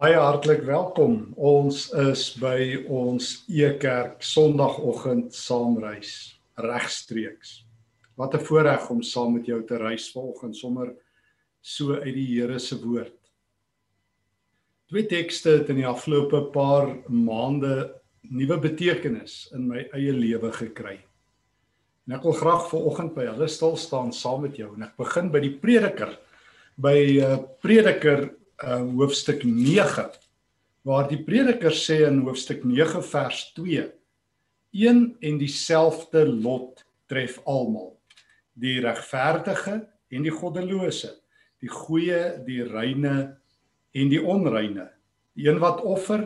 Baie hartlik welkom. Ons is by ons Ekerk Sondagoggend saamreis regstreeks. Wat 'n voorreg om saam met jou te reis vanoggend sommer so uit die Here se woord. Twee tekste het in die afgelope paar maande nuwe betekenis in my eie lewe gekry. En ek wil graag vanoggend by hulle stil staan saam met jou en ek begin by die prediker by uh, prediker uh, hoofstuk 9 waar die prediker sê in hoofstuk 9 vers 2 een en dieselfde lot tref almal. Die regverdige en die goddelose die goeie die reine en die onreine. Die een wat offer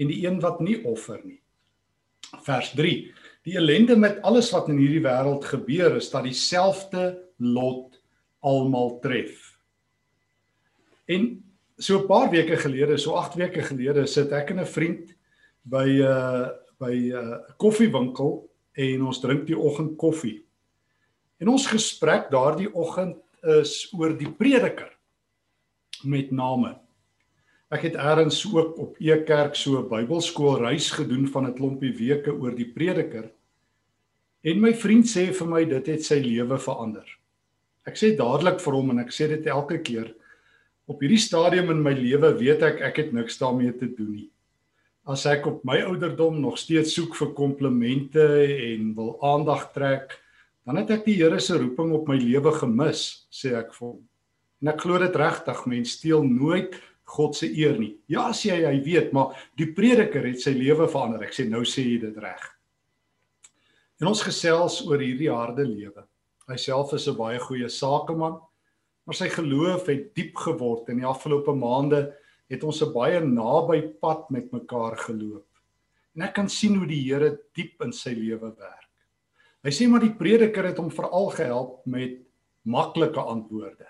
en die een wat nie offer nie. Vers 3 die ellende met alles wat in hierdie wêreld gebeur is dat dieselfde lot almal tref. En so 'n paar weke gelede, so 8 weke gelede, sit ek en 'n vriend by 'n uh, by 'n uh, koffiewinkel en ons drink die oggend koffie. En ons gesprek daardie oggend is oor die prediker met name. Ek het eers ook op Ekerk so 'n Bybelskool reis gedoen van 'n klompie weke oor die prediker. En my vriend sê vir my dit het sy lewe verander. Ek sê dadelik vir hom en ek sê dit elke keer op hierdie stadium in my lewe weet ek ek het niks daarmee te doen nie. As ek op my ouderdom nog steeds soek vir komplimente en wil aandag trek, dan het ek die Here se roeping op my lewe gemis, sê ek vir hom. En ek glo dit regtig, mens steel nooit God se eer nie. Ja, sê hy, hy weet, maar die prediker het sy lewe verander. Ek sê nou sê jy dit reg. En ons gesels oor hierdie harde lewe. Hy self is 'n baie goeie sakeman maar sy geloof het diep geword in die afgelope maande het ons 'n baie naby pad met mekaar geloop. En ek kan sien hoe die Here diep in sy lewe werk. Hy sê maar die prediker het hom veral gehelp met maklike antwoorde.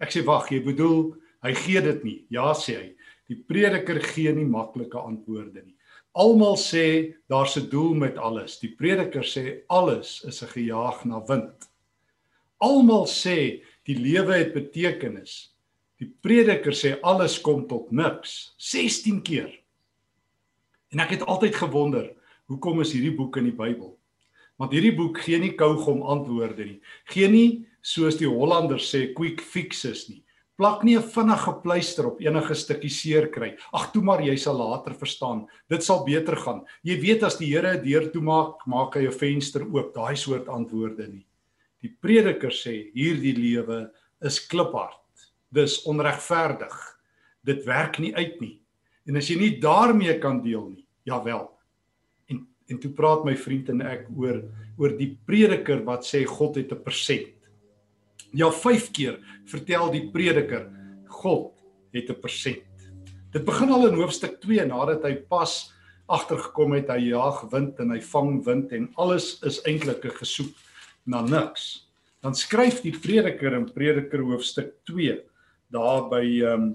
Ek sê wag, jy bedoel hy gee dit nie. Ja sê hy. Die prediker gee nie maklike antwoorde nie. Almal sê daar's 'n doel met alles. Die prediker sê alles is 'n gejaag na wind. Almal sê Die lewe het betekenis. Die prediker sê alles kom tot niks 16 keer. En ek het altyd gewonder, hoekom is hierdie boek in die Bybel? Want hierdie boek gee nie kougom antwoorde nie. Gee nie soos die Hollanders sê quick fixes nie. Plak nie 'n vinnige pleister op enige stukkie seer kry. Ag toe maar jy sal later verstaan. Dit sal beter gaan. Jy weet as die Here 'n deur toemaak, maak hy 'n venster oop. Daai soort antwoorde nie. Die prediker sê hierdie lewe is kliphard. Dis onregverdig. Dit werk nie uit nie. En as jy nie daarmee kan deel nie, jawel. En en toe praat my vriend en ek oor oor die prediker wat sê God het 'n persent. Ja, 5 keer vertel die prediker God het 'n persent. Dit begin al in hoofstuk 2 nadat hy pas agtergekom het hy jaag wind en hy vang wind en alles is eintlik 'n gesoek na niks. Dan skryf die prediker in Prediker hoofstuk 2 daar by ehm um,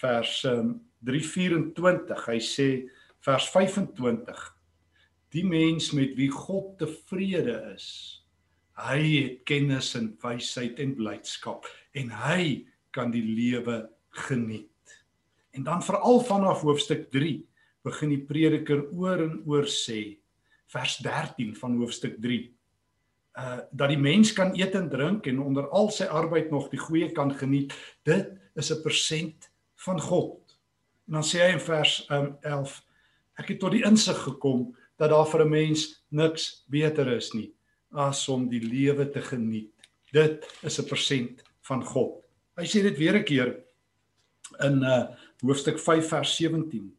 vers um, 324. Hy sê vers 25 Die mens met wie God tevrede is, hy het kennis en wysheid en blydskap en hy kan die lewe geniet. En dan veral vanaf hoofstuk 3 begin die prediker oor en oor sê vers 13 van hoofstuk uh dat die mens kan eet en drink en onder al sy arbeid nog die goeie kan geniet, dit is 'n persent van God. En dan sê hy in vers um 11: Ek het tot die insig gekom dat daar vir 'n mens niks beter is nie as om die lewe te geniet. Dit is 'n persent van God. Hy sê dit weer 'n keer in uh hoofstuk 5 vers 17.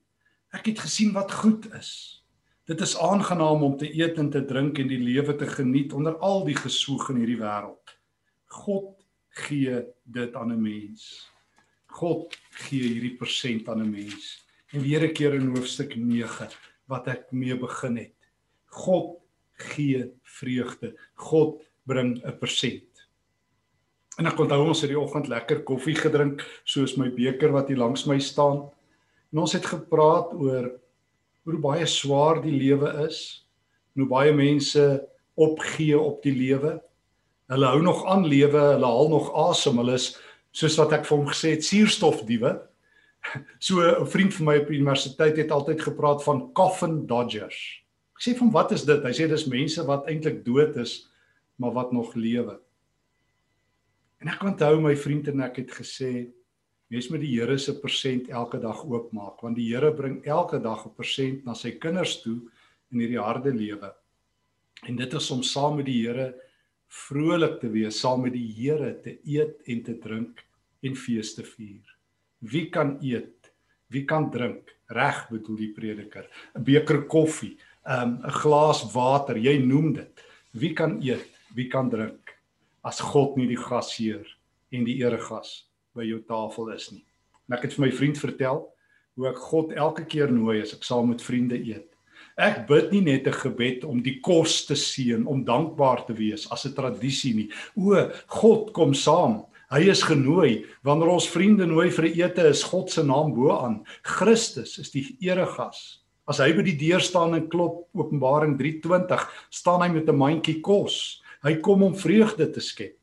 Ek het gesien wat goed is Dit is aangenaam om te eet en te drink en die lewe te geniet onder al die gesoeg in hierdie wêreld. God gee dit aan 'n mens. God gee hierdie persent aan 'n mens. En weer 'n keer in hoofstuk 9 wat ek mee begin het. God gee vreugde. God bring 'n persent. En ek onthou ons het die oggend lekker koffie gedrink soos my beker wat hier langs my staan. En ons het gepraat oor hoe baie swaar die lewe is, hoe baie mense opgee op die lewe. Hulle hou nog aan lewe, hulle haal nog asem, hulle is soos wat ek vir hom gesê het, suurstofdiewe. So 'n vriend van my op die universiteit het altyd gepraat van coffin dodgers. Ek sê van wat is dit? Hy sê dis mense wat eintlik dood is maar wat nog lewe. En ek onthou my vriend en ek het gesê mens moet die Here se persent elke dag oopmaak want die Here bring elke dag 'n persent na sy kinders toe in hierdie harde lewe. En dit is om saam met die Here vrolik te wees, saam met die Here te eet en te drink en fees te vier. Wie kan eet? Wie kan drink? Reg bedoel die prediker. 'n Beker koffie, um, 'n glas water, jy noem dit. Wie kan eet? Wie kan drink? As God nie die gasheer en die eregas by jou tafel is nie. En ek het vir my vriend vertel hoe ek God elke keer nooi as ek saam met vriende eet. Ek bid nie net 'n gebed om die kos te seën, om dankbaar te wees as 'n tradisie nie. O, God kom saam. Hy is genooi. Wanneer ons vriende nooi vir 'n ete, is God se naam bo aan. Christus is die eregas. As hy by die deur staan en klop, Openbaring 3:20, staan hy met 'n mandjie kos. Hy kom om vreugde te skep.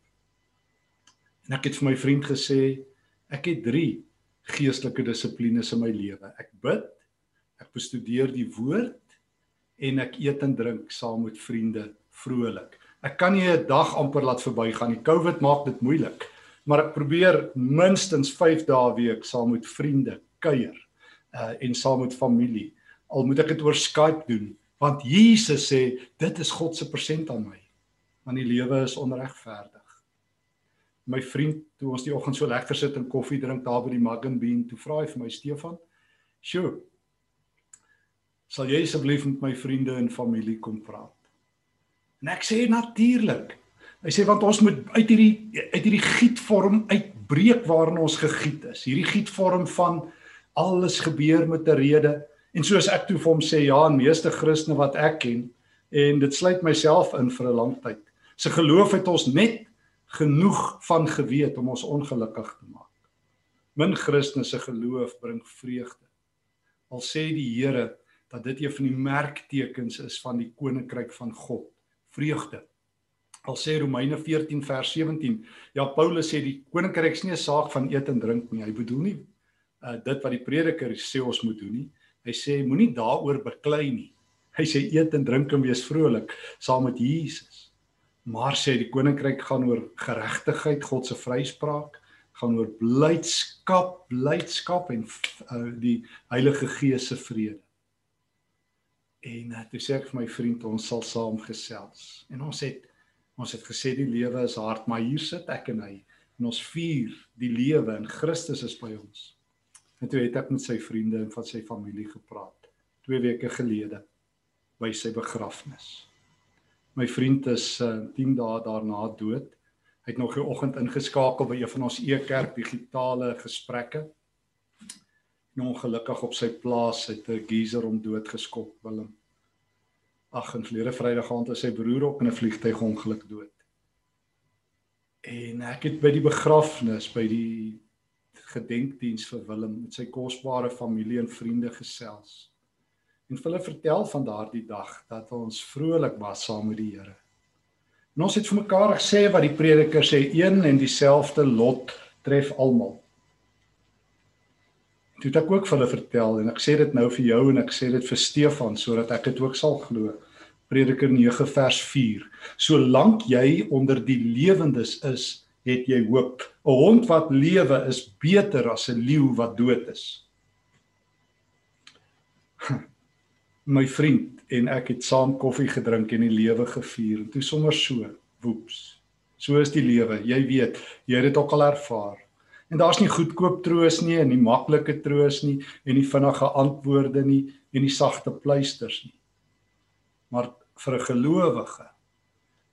En ek het vir my vriend gesê, ek het 3 geestelike dissiplines in my lewe. Ek bid, ek bestudeer die woord en ek eet en drink saam met vriende vrolik. Ek kan nie 'n dag amper laat verbygaan nie. COVID maak dit moeilik. Maar ek probeer minstens 5 dae week saam met vriende kuier uh en saam met familie. Al moet ek dit oor Skype doen, want Jesus sê dit is God se persent aan my. Want die lewe is onregverdig. My vriend, toe ons die oggend so lekker sit en koffie drink daar by die Mug and Bean, toe vra hy vir my Stefan, "Sjoe, sal jy asseblief met my vriende en familie kom praat. En ek sê natuurlik. Hy sê want ons moet uit hierdie uit hierdie gietvorm uitbreek waarin ons gegiet is. Hierdie gietvorm van alles gebeur met 'n rede en soos ek toe vir hom sê ja, en meeste Christene wat ek ken en dit sluit myself in vir 'n lang tyd. Se geloof het ons net genoeg van geweet om ons ongelukkig te maak. Min Christene se geloof bring vreugde. Al sê die Here dat dit een van die merktekens is van die koninkryk van God, vreugde. Al sê Romeine 14 vers 17, ja Paulus sê die koninkryk is nie 'n saak van eet en drink nie. Hy bedoel nie uh, dit wat die prediker sê ons moet doen nie. Hy sê moenie daaroor beklei nie. Hy sê eet en drink en wees vrolik saam met Jesus. Maar sê die koninkryk gaan oor geregtigheid, God se vryspraak, gaan oor blydskap, blydskap en uh, die Heilige Gees se vrede. En uh, toe sê ek vir my vriend ons sal saam gesels. En ons het ons het gesê die lewe is hard, maar hier sit ek en hy en ons vier die lewe en Christus is by ons. En toe het ek met sy vriende en van sy familie gepraat 2 weke gelede by sy begrafnis. My vriend is uh, eh, 10 dae daarna dood. Hy het nog die oggend ingeskakel by een van ons e-kerk digitale gesprekke en ongelukkig op sy plaas het 'n geyser om dood geskop Willem. Ag en verlede Vrydag aand is sy broer op in 'n vliegtuigongeluk dood. En ek het by die begrafnis by die gedenkdiens vir Willem met sy kosbare familie en vriende gesels. En hulle vertel van daardie dag dat ons vrolik was saam met die Here. En ons het vir mekaar gesê wat die prediker sê, een en dieselfde lot tref almal. Toe het ek ook vir hulle vertel en ek sê dit nou vir jou en ek sê dit vir Stefan sodat ek dit ook sal glo. Prediker 9 vers 4. Solank jy onder die lewendes is, het jy hoop. 'n Hond wat lewe is beter as 'n leeu wat dood is. My vriend en ek het saam koffie gedrink en die lewe gevier. Toe sommer so, woeps. So is die lewe. Jy weet, jy het dit ook al ervaar. En daar's nie goedkoop troos nie en nie maklike troos nie en nie vinnige antwoorde nie en nie sagte pleisters nie. Maar vir 'n gelowige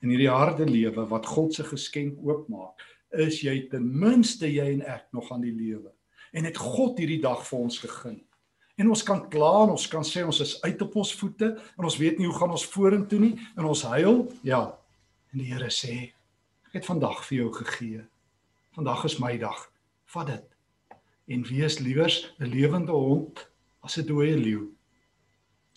in hierdie harde lewe wat God se geskenk oopmaak, is jy ten minste jy en ek nog aan die lewe. En het God hierdie dag vir ons gegee. En ons kan kla en ons kan sê ons is uit op ons voete en ons weet nie hoe gaan ons vorentoe nie en ons huil. Ja. En die Here sê, ek het vandag vir jou gegee. Vandag is my dag vat dit en wees liewers 'n lewende hond as 'n dooie leeu.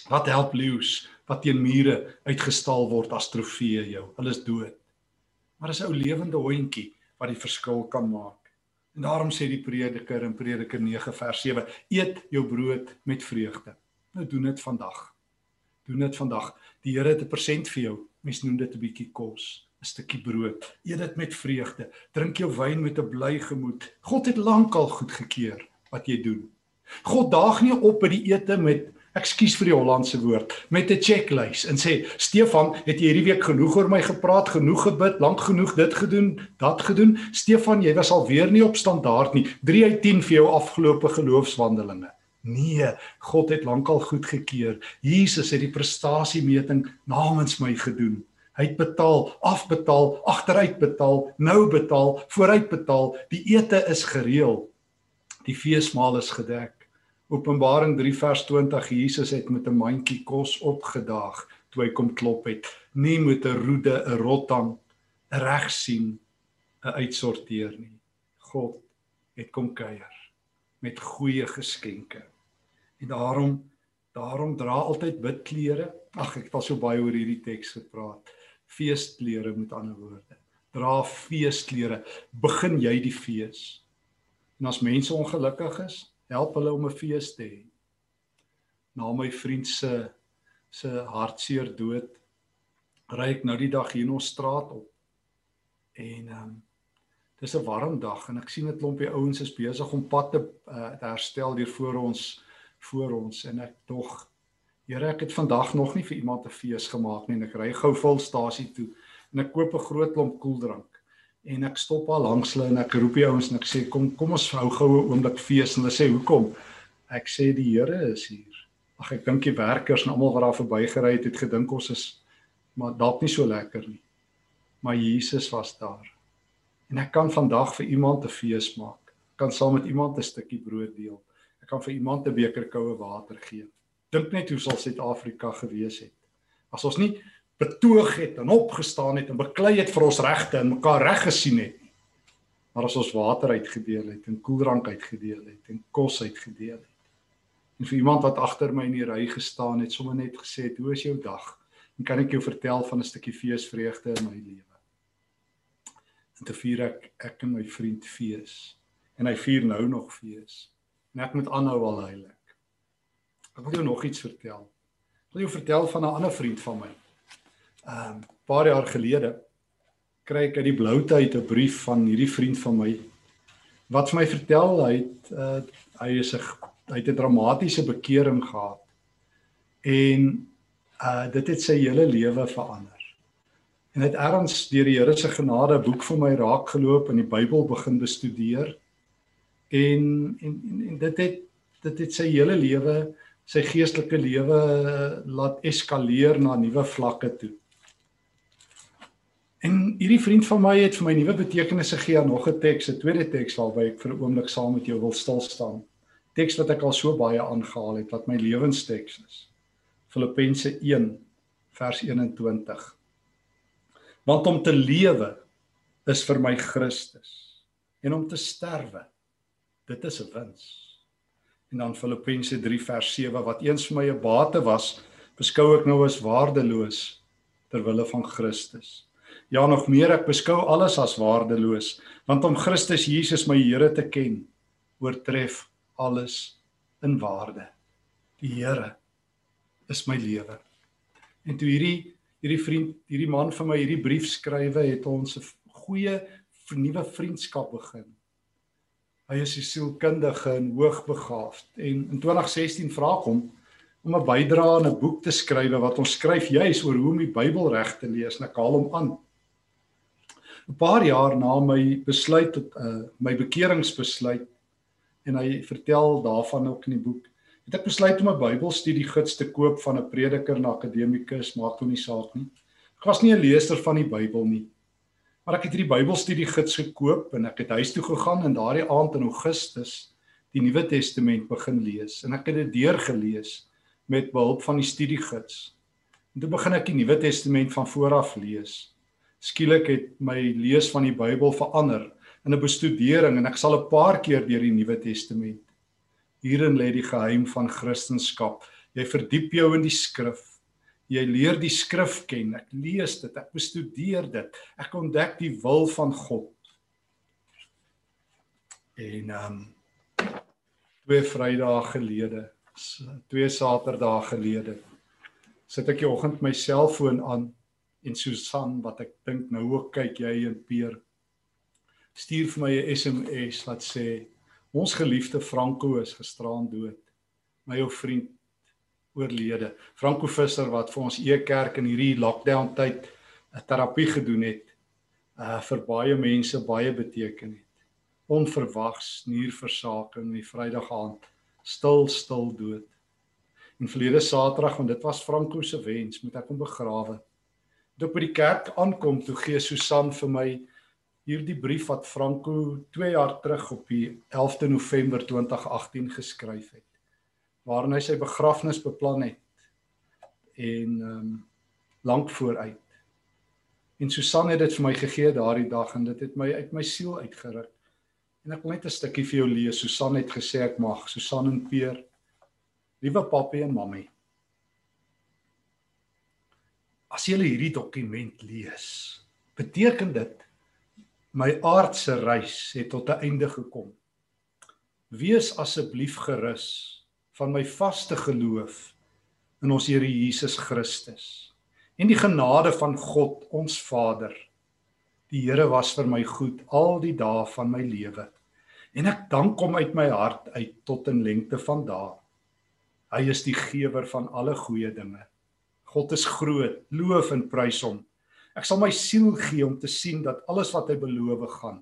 Wat help leeu's wat teen mure uitgestal word as trofee jou? Hulle is dood. Maar as 'n ou lewende hondjie wat die verskil kan maak. En daarom sê die prediker in Prediker 9 vers 7: Eet jou brood met vreugde. Nou doen dit vandag. Doen dit vandag. Die Here het 'n persent vir jou. Mens noem dit 'n bietjie kos, 'n stukkie brood. Eet dit met vreugde. Drink jou wyn met 'n bly gemoed. God het lankal goedgekeur wat jy doen. God daag nie op by die ete met ekskuus vir die Hollandse woord, met 'n checklys en sê Stefan, het hierdie week genoeg oor my gepraat, genoeg gebid, lank genoeg dit gedoen, dat gedoen? Stefan, jy was alweer nie op standaard nie. 3 uit 10 vir jou afgelope geloofswandelinge. Nee, God het lankal goedgekeur. Jesus het die prestasiemeting namens my gedoen. Hy het betaal, afbetaal, agteruitbetaal, nou betaal, vooruitbetaal. Die ete is gereël. Die feesmaal is gedek. Openbaring 3 vers 20 Jesus het met 'n mandjie kos opgedaag toe hy kom klop het, nie met 'n roede, 'n rottan, 'n regsien, 'n uitsorteer nie. God het kom kuier met goeie geskenke. En daarom daarom dra altyd wit klere. Ag, ek het al so baie oor hierdie teks gepraat. Feesklere met ander woorde. Dra feesklere. Begin jy die fees. En as mense ongelukkig is, help hulle om 'n fees te hê. Na my vriend se se hartseer dood ry ek nou die dag hier in ons straat op. En ehm um, dis 'n warm dag en ek sien 'n klompie ouens is besig om pad te, uh, te herstel hier voor ons voor ons en ek tog Here ek het vandag nog nie vir iemand 'n fees gemaak nie en ek ry gou volstasie toe en ek koop 'n groot klomp koeldrank en ek stop al langs hulle en ek roep die ouens en ek sê kom kom ons hou goue oomblik fees. En hulle sê hoekom? Ek sê die Here is hier. Ag ek dink die werkers en almal wat daar verbygery het het gedink ons is maar dalk nie so lekker nie. Maar Jesus was daar. En ek kan vandag vir iemand 'n fees maak. Kan saam met iemand 'n stukkie brood deel. Ek kan vir iemand 'n beker koue water gee. Dink net hoe sal Suid-Afrika gewees het. As ons nie betoog het en opgestaan het en beklei het vir ons regte en mekaar reg gesien het. Maar as ons water uitgedeel het en koeldrank uitgedeel het en kos uitgedeel het. En vir iemand wat agter my in die ry gestaan het, sommer net gesê het, "Hoe is jou dag?" En kan ek jou vertel van 'n stukkie feesvreugde in my lewe. En te vier ek ek en my vriend fees. En hy vier nou nog fees. En ek moet aanhou al heilig. Ek wil jou nog iets vertel. Ek wil jou vertel van 'n ander vriend van my um, paar jaar gelede kry ek uit die blou tyd 'n brief van hierdie vriend van my wat vir my vertel hy het uh, hy is 'n hy het 'n dramatiese bekering gehad en uh dit het sy hele lewe verander. En hy het erns deur die Here se genade 'n boek vir my raak geloop en die Bybel begin bestudeer. En en en, en dit het dit het sy hele lewe sy geestelike lewe uh, laat eskaleer na nuwe vlakke toe. En hierdie vriend van my het vir my nuwe betekenisse gegee aan nog 'n teks, 'n tweede teks waarby ek vir 'n oomblik saam met jou wil stil staan. Teks wat ek al so baie aangehaal het wat my lewensteks is. Filippense 1 vers 21. Want om te lewe is vir my Christus en om te sterwe dit is 'n wins. En dan Filippense 3 vers 7 wat eens vir my 'n bate was, beskou ek nou as waardeloos ter wille van Christus. Ja nog meer ek beskou alles as waardeloos want om Christus Jesus my Here te ken oortref alles in waarde. Die Here is my lewe. En toe hierdie hierdie vriend, hierdie man vir my hierdie brief skrywe het ons 'n goeie nuwe vriendskap begin. Hy is 'n sielkundige en hoogbegaafd en in 2016 vra ek hom om 'n bydrae aan 'n boek te skryf wat ons skryf juis oor hoe om die Bybel reg te lees en ek haal hom aan. 'n paar jaar na my besluit tot uh, my bekeringsbesluit en hy vertel daarvan ook in die boek. Het ek besluit om 'n Bybelstudie gids te koop van 'n prediker en akademikus, maak toe nie saak nie. Ek was nie 'n leser van die Bybel nie. Maar ek het hierdie Bybelstudie gids gekoop en ek het huis toe gegaan en daardie aand in Augustus die Nuwe Testament begin lees en ek het dit deurgelees met behulp van die studiegids. En toe begin ek die Nuwe Testament van voor af lees skielik het my lees van die Bybel verander in 'n bestudering en ek sal 'n paar keer deur die Nuwe Testament. Hierin lê die geheim van Christendom. Jy verdiep jou in die skrif. Jy leer die skrif ken. Ek lees dit, ek bestudeer dit. Ek ontdek die wil van God. En ehm um, twee Vrydae gelede, twee Saterdae gelede, sit ek die oggend my selfoon aan en Susan wat ek dink nou ook kyk jy en Peer stuur vir my 'n SMS wat sê ons geliefde Franco is gisteraan dood. My ou vriend oorlede. Franco Visser wat vir ons E-kerk in hierdie lockdown tyd 'n terapie gedoen het. Uh vir baie mense baie beteken het onverwags nierversaking die Vrydag aand stil stil dood. En verlede Saterdag want dit was Franco se wens moet ek hom begrawe. Toe by die kerk aankom toe gee Susan vir my hierdie brief wat Franco 2 jaar terug op die 11de November 2018 geskryf het waarin hy sy begrafnis beplan het en ehm um, lank vooruit. En Susan het dit vir my gegee daardie dag en dit het my uit my siel uitgeruk. En ek wil net 'n stukkie vir jou lees. Susan het gesê ek mag. Susan en Peer. Liewe pappie en mammie. As jy hierdie dokument lees, beteken dit my aardse reis het tot 'n einde gekom. Wees asseblief gerus van my vaste geloof in ons Here Jesus Christus en die genade van God ons Vader. Die Here was vir my goed al die dae van my lewe en ek dank hom uit my hart uit tot in lengte van dae. Hy is die gewer van alle goeie dinge. God is groot, loof en prys hom. Ek sal my siel gee om te sien dat alles wat hy beloof gaan,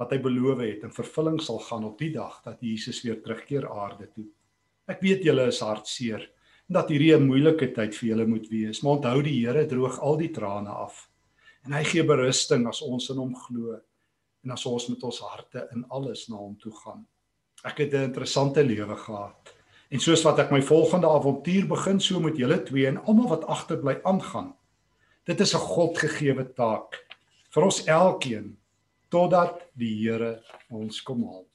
wat hy beloof het in vervulling sal gaan op die dag dat Jesus weer terugkeer aarde toe. Ek weet julle is hartseer en dat hierdie 'n moeilike tyd vir julle moet wees, maar onthou die Here droog al die trane af. En hy gee berusting as ons in hom glo en as ons met ons harte in alles na hom toe gaan. Ek het 'n interessante lewe gehad. En soos wat ek my volgende avontuur begin, so moet julle twee en almal wat agterbly aangaan. Dit is 'n Godgegewe taak vir ons elkeen totdat die Here ons kom haal.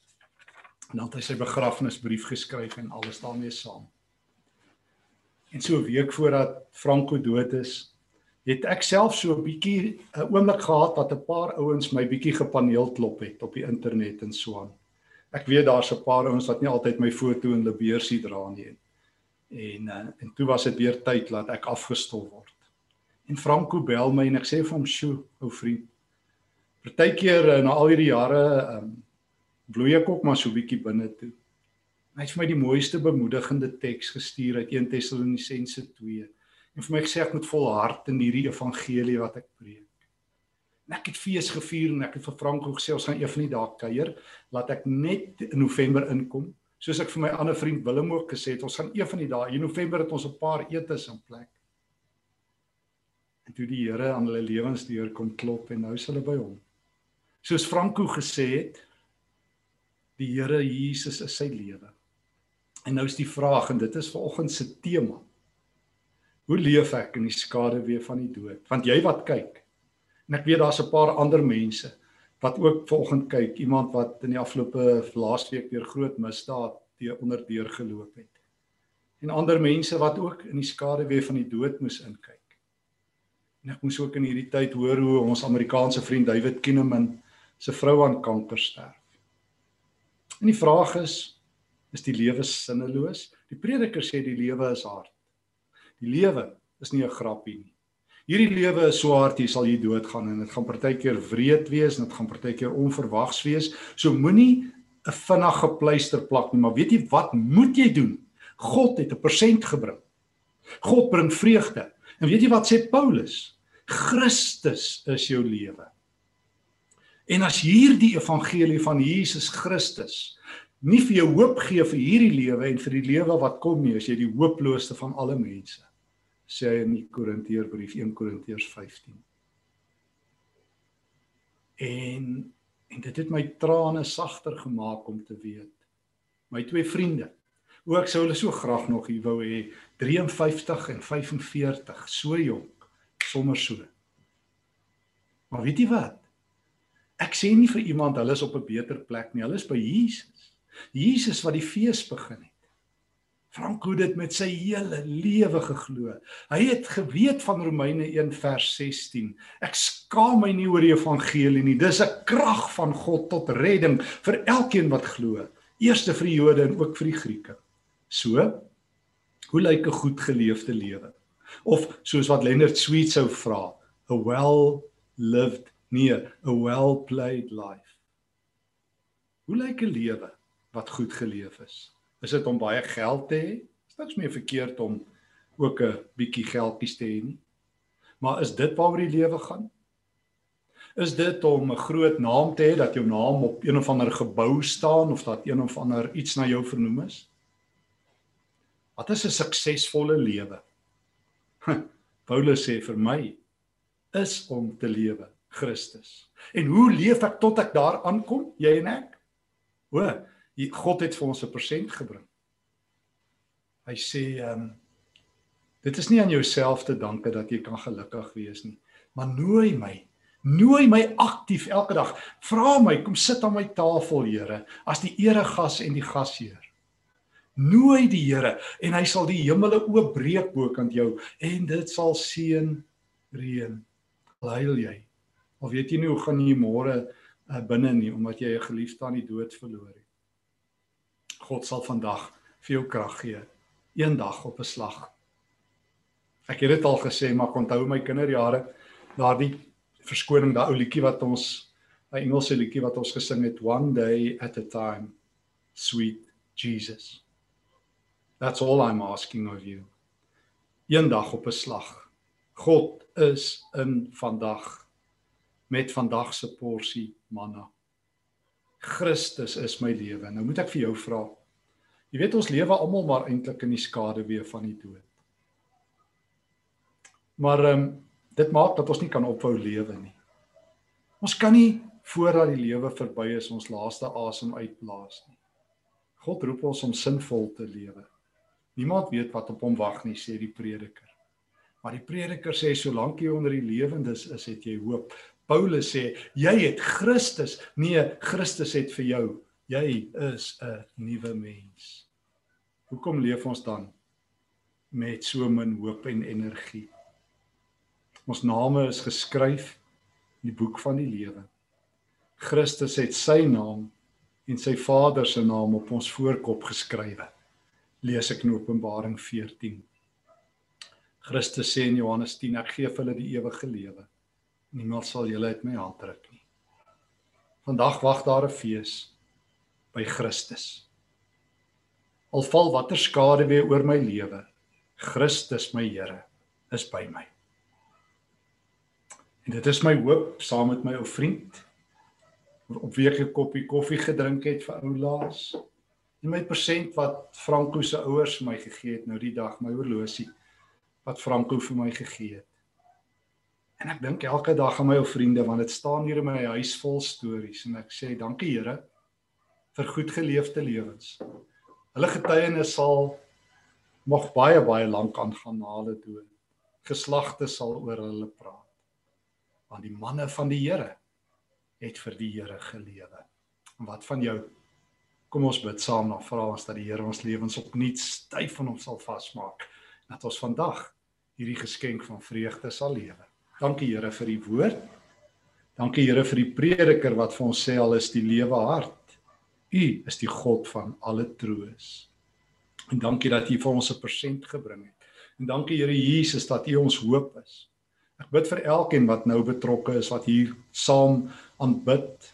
En dan het hy sy begrafnisbrief geskryf en alles daarmee saam. En so 'n week voordat Franco dood is, het ek self so 'n bietjie 'n oomblik gehad wat 'n paar ouens my bietjie gepaneel klop het op die internet en so aan. Ek weet daar's 'n paar ouens wat nie altyd my foto in die beursie dra nie. En uh, en toe was dit weer tyd dat ek afgestol word. En Franco bel my en ek sê vir hom, "Sjoe, ou vriend. Partykeer uh, na al hierdie jare ehm um, bloei ek ook maar so bietjie binne toe." Hy het vir my die mooiste bemoedigende teks gestuur uit 1 Tessalonisense 2 en vir my gesê ek moet volhard in hierdie evangelie wat ek preek. En ek het fees gevier en ek het vir Franco gesê ons gaan een van die dae kuier, laat ek net in November inkom, soos ek vir my ander vriend Willem ook gesê het, ons gaan een van die dae in November het ons 'n paar etes in plek. En toe die Here aan hulle lewensdeur kom klop en nou is hulle by hom. Soos Franco gesê het, die Here Jesus is sy lewe. En nou is die vraag en dit is vanoggend se tema. Hoe leef ek in die skaduwee van die dood? Want jy wat kyk. En ek weet daar's 'n paar ander mense wat ook vanoggend kyk, iemand wat in die afgelope laasweek weer groot misdaad teë onderdeur geloop het. En ander mense wat ook in die skaduwee van die dood moes inkyk. En ek moes ook in hierdie tyd hoor hoe ons Amerikaanse vriend David Kinneman se vrou aan kanker sterf. En die vraag is, is die lewe sinneloos? Die prediker sê die lewe is hard. Die lewe is nie 'n grappie nie. Hierdie lewe is so hard jy sal hier doodgaan en dit gaan partykeer wreed wees en dit gaan partykeer onverwags wees. So moenie 'n vinnige pleister plak nie, maar weet jy wat moet jy doen? God het 'n persent gebring. God bring vreugde. En weet jy wat sê Paulus? Christus is jou lewe. En as hierdie evangelie van Jesus Christus nie vir jou hoop gee vir hierdie lewe en vir die lewe wat kom nie, as jy die hooploosste van alle mense sê hy in die Korinteërbrief 1 Korintiërs 15. En en dit het my trane sagter gemaak om te weet my twee vriende hoe ek sou hulle so graag nog hier wou hê 53 en 45 so jonk sommer so. Maar weet jy wat? Ek sê nie vir iemand hulle is op 'n beter plek nie, hulle is by Jesus. Jesus wat die fees begin het. Franco het dit met sy hele lewe geglo. Hy het geweet van Romeine 1 vers 16. Ek skaam my nie oor die evangelie nie. Dis 'n krag van God tot redding vir elkeen wat glo. Eerste vir die Jode en ook vir die Grieke. So, hoe lyk 'n goed geleefde lewe? Of soos wat Leonard Sweet sou vra, a well lived nee, a well played life. Hoe lyk 'n lewe wat goed geleef is? Is dit om baie geld te hê? Is niks meer verkeerd om ook 'n bietjie geldjies te hê nie. Maar is dit waaroor die lewe gaan? Is dit om 'n groot naam te hê dat jou naam op een of ander gebou staan of dat een of ander iets na jou vernoem is? Wat is 'n suksesvolle lewe? Paulus sê vir my is om te lewe Christus. En hoe leef ek tot ek daar aankom, jy en ek? O, God het vir ons 'n persent gebring. Hy sê ehm um, dit is nie aan jouself te danke dat jy kan gelukkig wees nie, maar nooi my. Nooi my aktief elke dag. Vra my, kom sit aan my tafel, Here, as die eregas en die gasheer. Nooi die Here en hy sal die hemele oopbreek bokant jou en dit sal seën reën. Huil jy? Of weet jy nie hoe gaan jy môre uh, binne nie omdat jy 'n geliefde aan die dood verloor het? God sal vandag vir jou krag gee. Eendag op 'n slag. Ek het dit al gesê, maar onthou my kinderjare daardie verskoning daai ou liedjie wat ons 'n Engelse liedjie wat ons gesing het one day at a time. Sweet Jesus. That's all I'm asking of you. Eendag op 'n slag. God is in vandag met vandag se porsie manna. Christus is my lewe. Nou moet ek vir jou vra. Jy weet ons lewe almal maar eintlik in die skaduwee van die dood. Maar ehm um, dit maak dat ons nie kan ophou lewe nie. Ons kan nie voordat die lewe verby is ons laaste asem uitblaas nie. God roep ons om sinvol te lewe. Niemand weet wat op hom wag nie, sê die prediker. Maar die prediker sê solank jy onder die lewendes is, het jy hoop. Paulus sê jy het Christus, nee, Christus het vir jou. Jy is 'n nuwe mens. Hoekom leef ons dan met so min hoop en energie? Ons name is geskryf in die boek van die lewe. Christus het sy naam en sy Vader se naam op ons voorkop geskrywe. Lees ek in Openbaring 14. Christus sê in Johannes 10 ek gee vir hulle die ewige lewe niemand sal julle uit my hand ruk nie. Vandag wag daar 'n fees by Christus. Al val watter skade weer oor my lewe, Christus my Here is by my. En dit is my hoop saam met my ou vriend op wie ek 'n koppie koffie gedrink het vir ou laas. En my persent wat Franco se ouers vir my gegee het nou die dag my horlosie wat Franco vir my gegee het. En ek dink elke dag aan my ou vriende want dit staan hier in my huis vol stories en ek sê dankie Here vir goed geleefde lewens. Hulle getuienis sal nog baie baie lank aangaan na hulle dood. Geslagte sal oor hulle praat. Want die manne van die Here het vir die Here gelewe. En wat van jou? Kom ons bid saam na vra ons dat die Here ons lewens opnuut styf van hom sal vasmaak. Dat ons vandag hierdie geskenk van vreugde sal lewe. Dankie Here vir u woord. Dankie Here vir die prediker wat vir ons sê al is die lewe hard. U is die God van alle troos. En dankie dat u vir ons 'n persent gebring het. En dankie Here Jesus dat u ons hoop is. Ek bid vir elkeen wat nou betrokke is wat hier saam aanbid.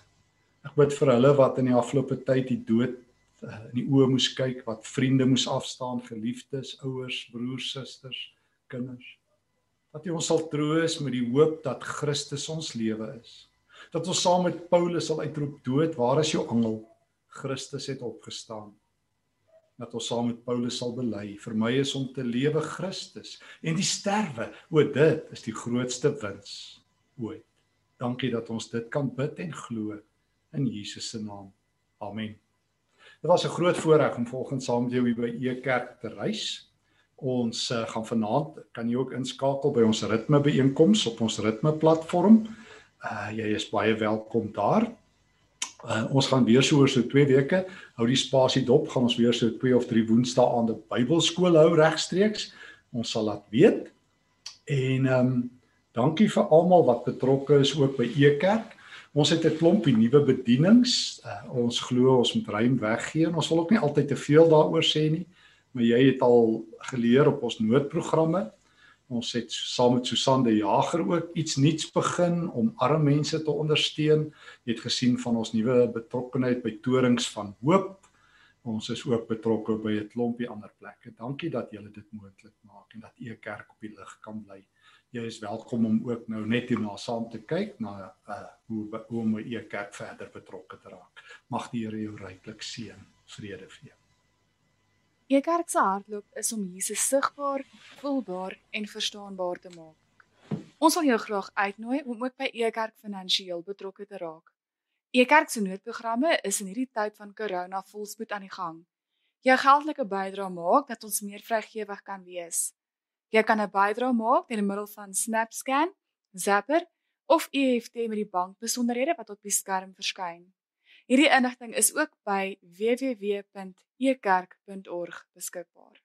Ek bid vir hulle wat in die afgelope tyd die dood uh, in die oë moes kyk, wat vriende moes afstaan, geliefdes, ouers, broers, susters, kinders dat U ons sal troos met die hoop dat Christus ons lewe is. Dat ons saam met Paulus sal uitroep dood, waar is jou angel? Christus het opgestaan. Dat ons saam met Paulus sal bely, vir my is om te lewe Christus en die sterwe, o dit is die grootste wins ooit. Dankie dat ons dit kan bid en glo in Jesus se naam. Amen. Dit was 'n groot voorreg om volgens saam met jou hier by E Kerk te reis. Ons uh, gaan vanaand kan jy ook inskakel by ons ritme byeenkoms op ons ritme platform. Uh jy is baie welkom daar. Uh, ons gaan weer so oor so 2 weke hou die spasie dop gaan ons weer so 2 of 3 woensdae aan die Bybelskool hou regstreeks. Ons sal laat weet. En ehm um, dankie vir almal wat betrokke is ook by Ekerk. Ons het 'n klompie nuwe bedienings. Uh, ons glo ons moet ruim weggee en ons wil ook nie altyd te veel daaroor sê nie, maar jy het al geleer op ons noodprogramme. Ons het saam met Susan de Jager ook iets nuuts begin om arme mense te ondersteun. Jy het gesien van ons nuwe betrokkeheid by Torings van Hoop. Ons is ook betrokke by 'n klompie ander plekke. Dankie dat julle dit moontlik maak en dat u kerk op die lig kan bly jy is welkom om ook nou net hierna saam te kyk na uh hoe hoe om u kerk verder betrokke te raak. Mag die Here jou ryklik seën. Vrede vir jou. U kerk se hardloop is om Jesus sigbaar, voelbaar en verstaanbaar te maak. Ons wil jou graag uitnooi om ook by u kerk finansiëel betrokke te raak. U kerk se noodprogramme is in hierdie tyd van corona volspoed aan die gang. Jou geldelike bydrae maak dat ons meer vrygewig kan wees. Jy kan 'n bydrae maak deur middel van SnapScan, Zapper of EFT met die bankbesonderhede wat op die skerm verskyn. Hierdie inligting is ook by www.ekerk.org beskikbaar.